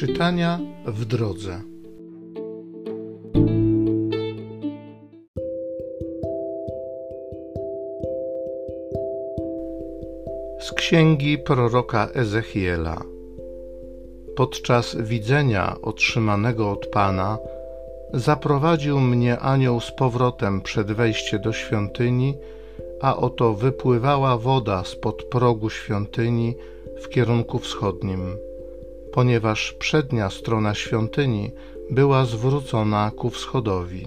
Czytania w drodze. Z księgi proroka Ezechiela. Podczas widzenia otrzymanego od Pana zaprowadził mnie anioł z powrotem przed wejście do świątyni, a oto wypływała woda spod progu świątyni w kierunku wschodnim ponieważ przednia strona świątyni była zwrócona ku wschodowi.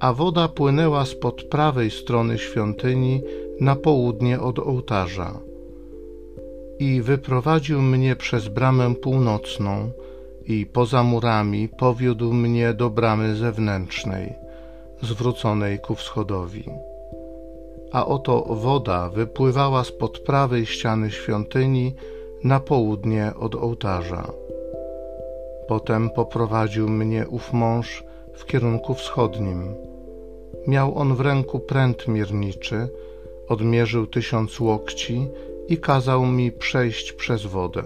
A woda płynęła spod prawej strony świątyni na południe od ołtarza. I wyprowadził mnie przez bramę północną i poza murami powiódł mnie do bramy zewnętrznej, zwróconej ku wschodowi. A oto woda wypływała spod prawej ściany świątyni na południe od ołtarza. Potem poprowadził mnie ów mąż w kierunku wschodnim. Miał on w ręku pręt mierniczy, odmierzył tysiąc łokci i kazał mi przejść przez wodę.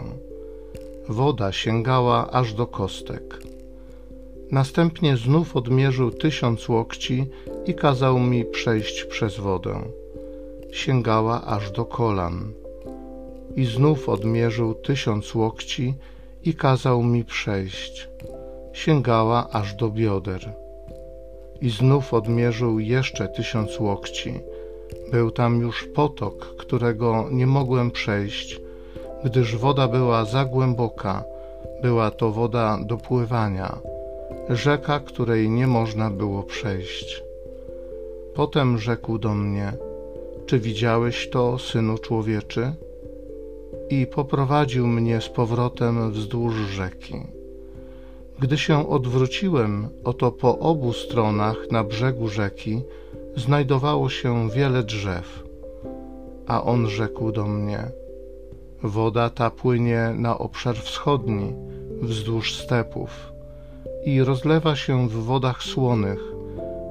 Woda sięgała aż do kostek. Następnie znów odmierzył tysiąc łokci i kazał mi przejść przez wodę. Sięgała aż do kolan i znów odmierzył tysiąc łokci i kazał mi przejść. Sięgała aż do bioder. I znów odmierzył jeszcze tysiąc łokci. Był tam już potok, którego nie mogłem przejść, gdyż woda była za głęboka, była to woda do pływania, rzeka, której nie można było przejść. Potem rzekł do mnie: Czy widziałeś to, synu człowieczy? I poprowadził mnie z powrotem wzdłuż rzeki. Gdy się odwróciłem, oto po obu stronach na brzegu rzeki znajdowało się wiele drzew. A on rzekł do mnie: Woda ta płynie na obszar wschodni, wzdłuż stepów, i rozlewa się w wodach słonych,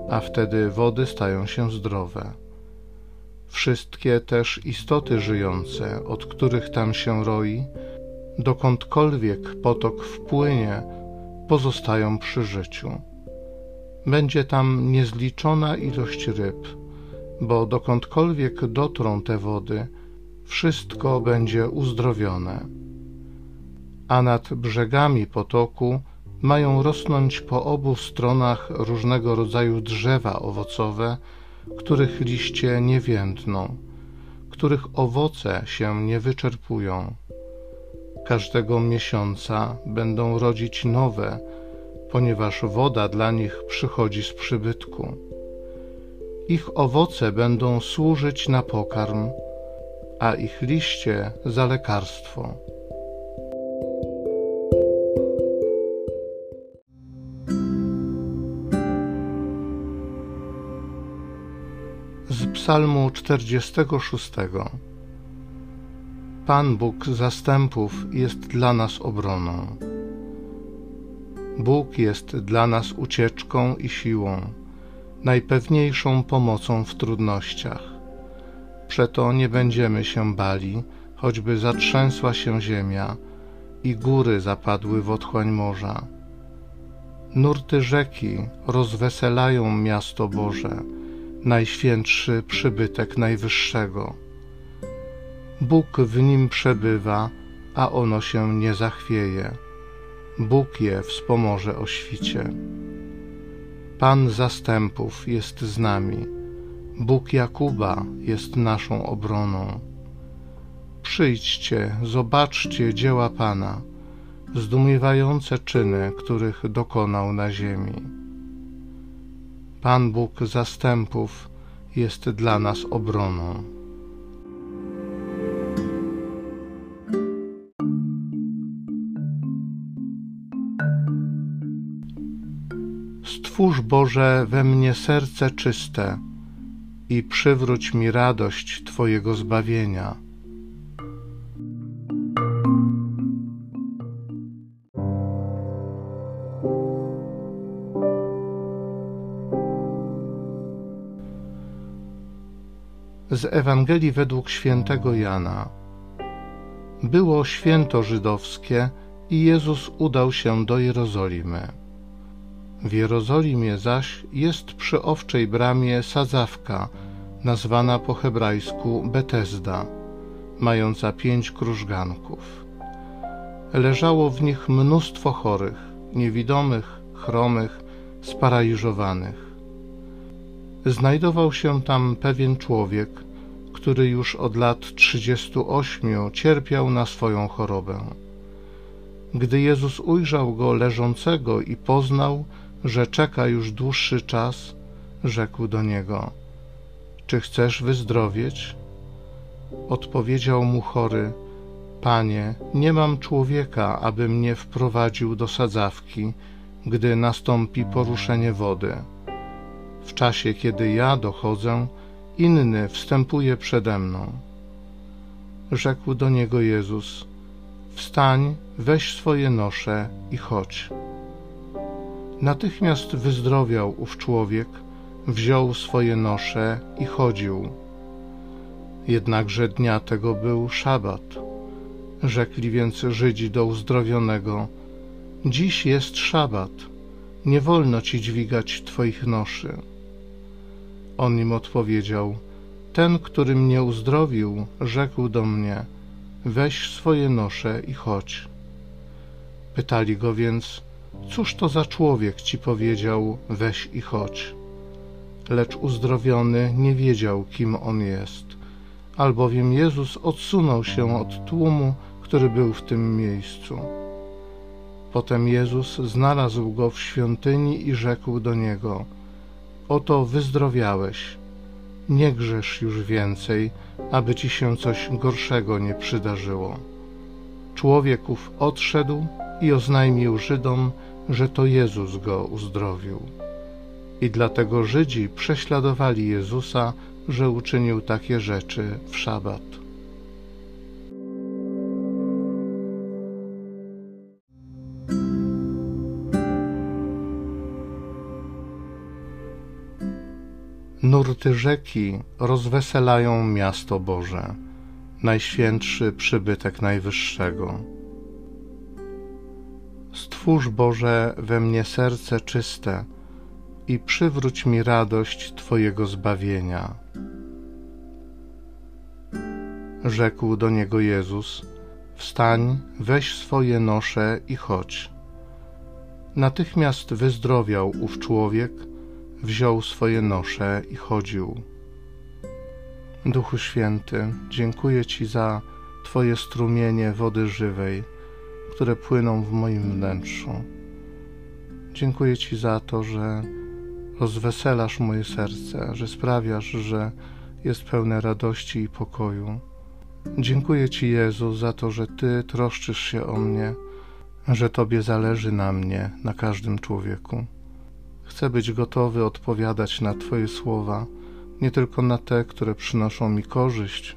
a wtedy wody stają się zdrowe. Wszystkie też istoty żyjące, od których tam się roi, dokądkolwiek potok wpłynie, pozostają przy życiu. Będzie tam niezliczona ilość ryb, bo dokądkolwiek dotrą te wody, wszystko będzie uzdrowione. A nad brzegami potoku mają rosnąć po obu stronach różnego rodzaju drzewa owocowe, których liście nie więdną, których owoce się nie wyczerpują. Każdego miesiąca będą rodzić nowe, ponieważ woda dla nich przychodzi z przybytku. Ich owoce będą służyć na pokarm, a ich liście za lekarstwo. Psalmu 46. Pan Bóg zastępów jest dla nas obroną. Bóg jest dla nas ucieczką i siłą, najpewniejszą pomocą w trudnościach. Przeto nie będziemy się bali, choćby zatrzęsła się ziemia i góry zapadły w otchłań morza. Nurty rzeki rozweselają miasto Boże najświętszy przybytek Najwyższego. Bóg w nim przebywa, a ono się nie zachwieje. Bóg je wspomoże o świcie. Pan zastępów jest z nami. Bóg Jakuba jest naszą obroną. Przyjdźcie, zobaczcie dzieła Pana, zdumiewające czyny, których dokonał na ziemi. Pan Bóg zastępów jest dla nas obroną. Stwórz Boże we mnie serce czyste i przywróć mi radość Twojego zbawienia z Ewangelii według świętego Jana. Było święto żydowskie i Jezus udał się do Jerozolimy. W Jerozolimie zaś jest przy owczej bramie sadzawka, nazwana po hebrajsku Betesda, mająca pięć krużganków. Leżało w nich mnóstwo chorych, niewidomych, chromych, sparaliżowanych. Znajdował się tam pewien człowiek, który już od lat trzydziestu ośmiu cierpiał na swoją chorobę. Gdy Jezus ujrzał go leżącego i poznał, że czeka już dłuższy czas, rzekł do niego: Czy chcesz wyzdrowieć? Odpowiedział mu chory: Panie, nie mam człowieka, aby mnie wprowadził do sadzawki, gdy nastąpi poruszenie wody. W czasie, kiedy ja dochodzę, inny wstępuje przede mną. Rzekł do niego Jezus: Wstań, weź swoje nosze i chodź. Natychmiast wyzdrowiał ów człowiek, wziął swoje nosze i chodził. Jednakże dnia tego był szabat. Rzekli więc Żydzi do uzdrowionego: Dziś jest szabat, nie wolno ci dźwigać twoich noszy. On im odpowiedział: Ten, który mnie uzdrowił, rzekł do mnie: Weź swoje nosze i chodź. Pytali go więc: Cóż to za człowiek ci powiedział: Weź i chodź? Lecz uzdrowiony nie wiedział, kim on jest, albowiem Jezus odsunął się od tłumu, który był w tym miejscu. Potem Jezus znalazł go w świątyni i rzekł do niego: Oto wyzdrowiałeś. Nie grzesz już więcej, aby ci się coś gorszego nie przydarzyło. Człowieków odszedł i oznajmił Żydom, że to Jezus go uzdrowił. I dlatego Żydzi prześladowali Jezusa, że uczynił takie rzeczy w szabat. Nurty rzeki rozweselają miasto Boże, najświętszy przybytek Najwyższego. Stwórz Boże we mnie serce czyste i przywróć mi radość Twojego zbawienia. Rzekł do niego Jezus: Wstań, weź swoje nosze i chodź. Natychmiast wyzdrowiał ów człowiek wziął swoje nosze i chodził. Duchu Święty, dziękuję Ci za Twoje strumienie wody żywej, które płyną w moim wnętrzu. Dziękuję Ci za to, że rozweselasz moje serce, że sprawiasz, że jest pełne radości i pokoju. Dziękuję Ci, Jezu, za to, że Ty troszczysz się o mnie, że Tobie zależy na mnie, na każdym człowieku. Chcę być gotowy odpowiadać na Twoje słowa, nie tylko na te, które przynoszą mi korzyść,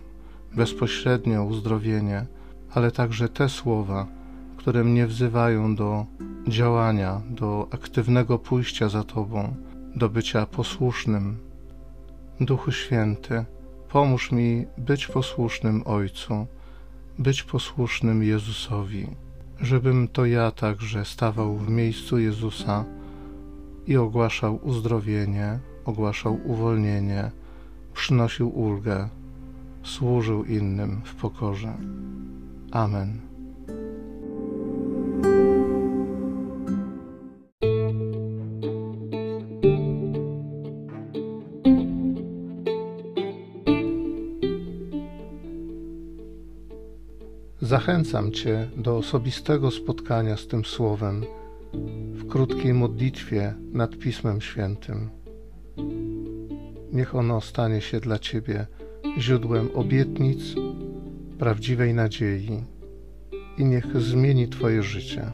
bezpośrednio uzdrowienie, ale także te słowa, które mnie wzywają do działania, do aktywnego pójścia za Tobą, do bycia posłusznym. Duchu Święty, pomóż mi być posłusznym Ojcu, być posłusznym Jezusowi, żebym to ja także stawał w miejscu Jezusa i ogłaszał uzdrowienie, ogłaszał uwolnienie, przynosił ulgę, służył innym w pokorze. Amen. Zachęcam Cię do osobistego spotkania z tym Słowem krótkiej modlitwie nad Pismem Świętym. Niech ono stanie się dla Ciebie źródłem obietnic, prawdziwej nadziei i niech zmieni Twoje życie.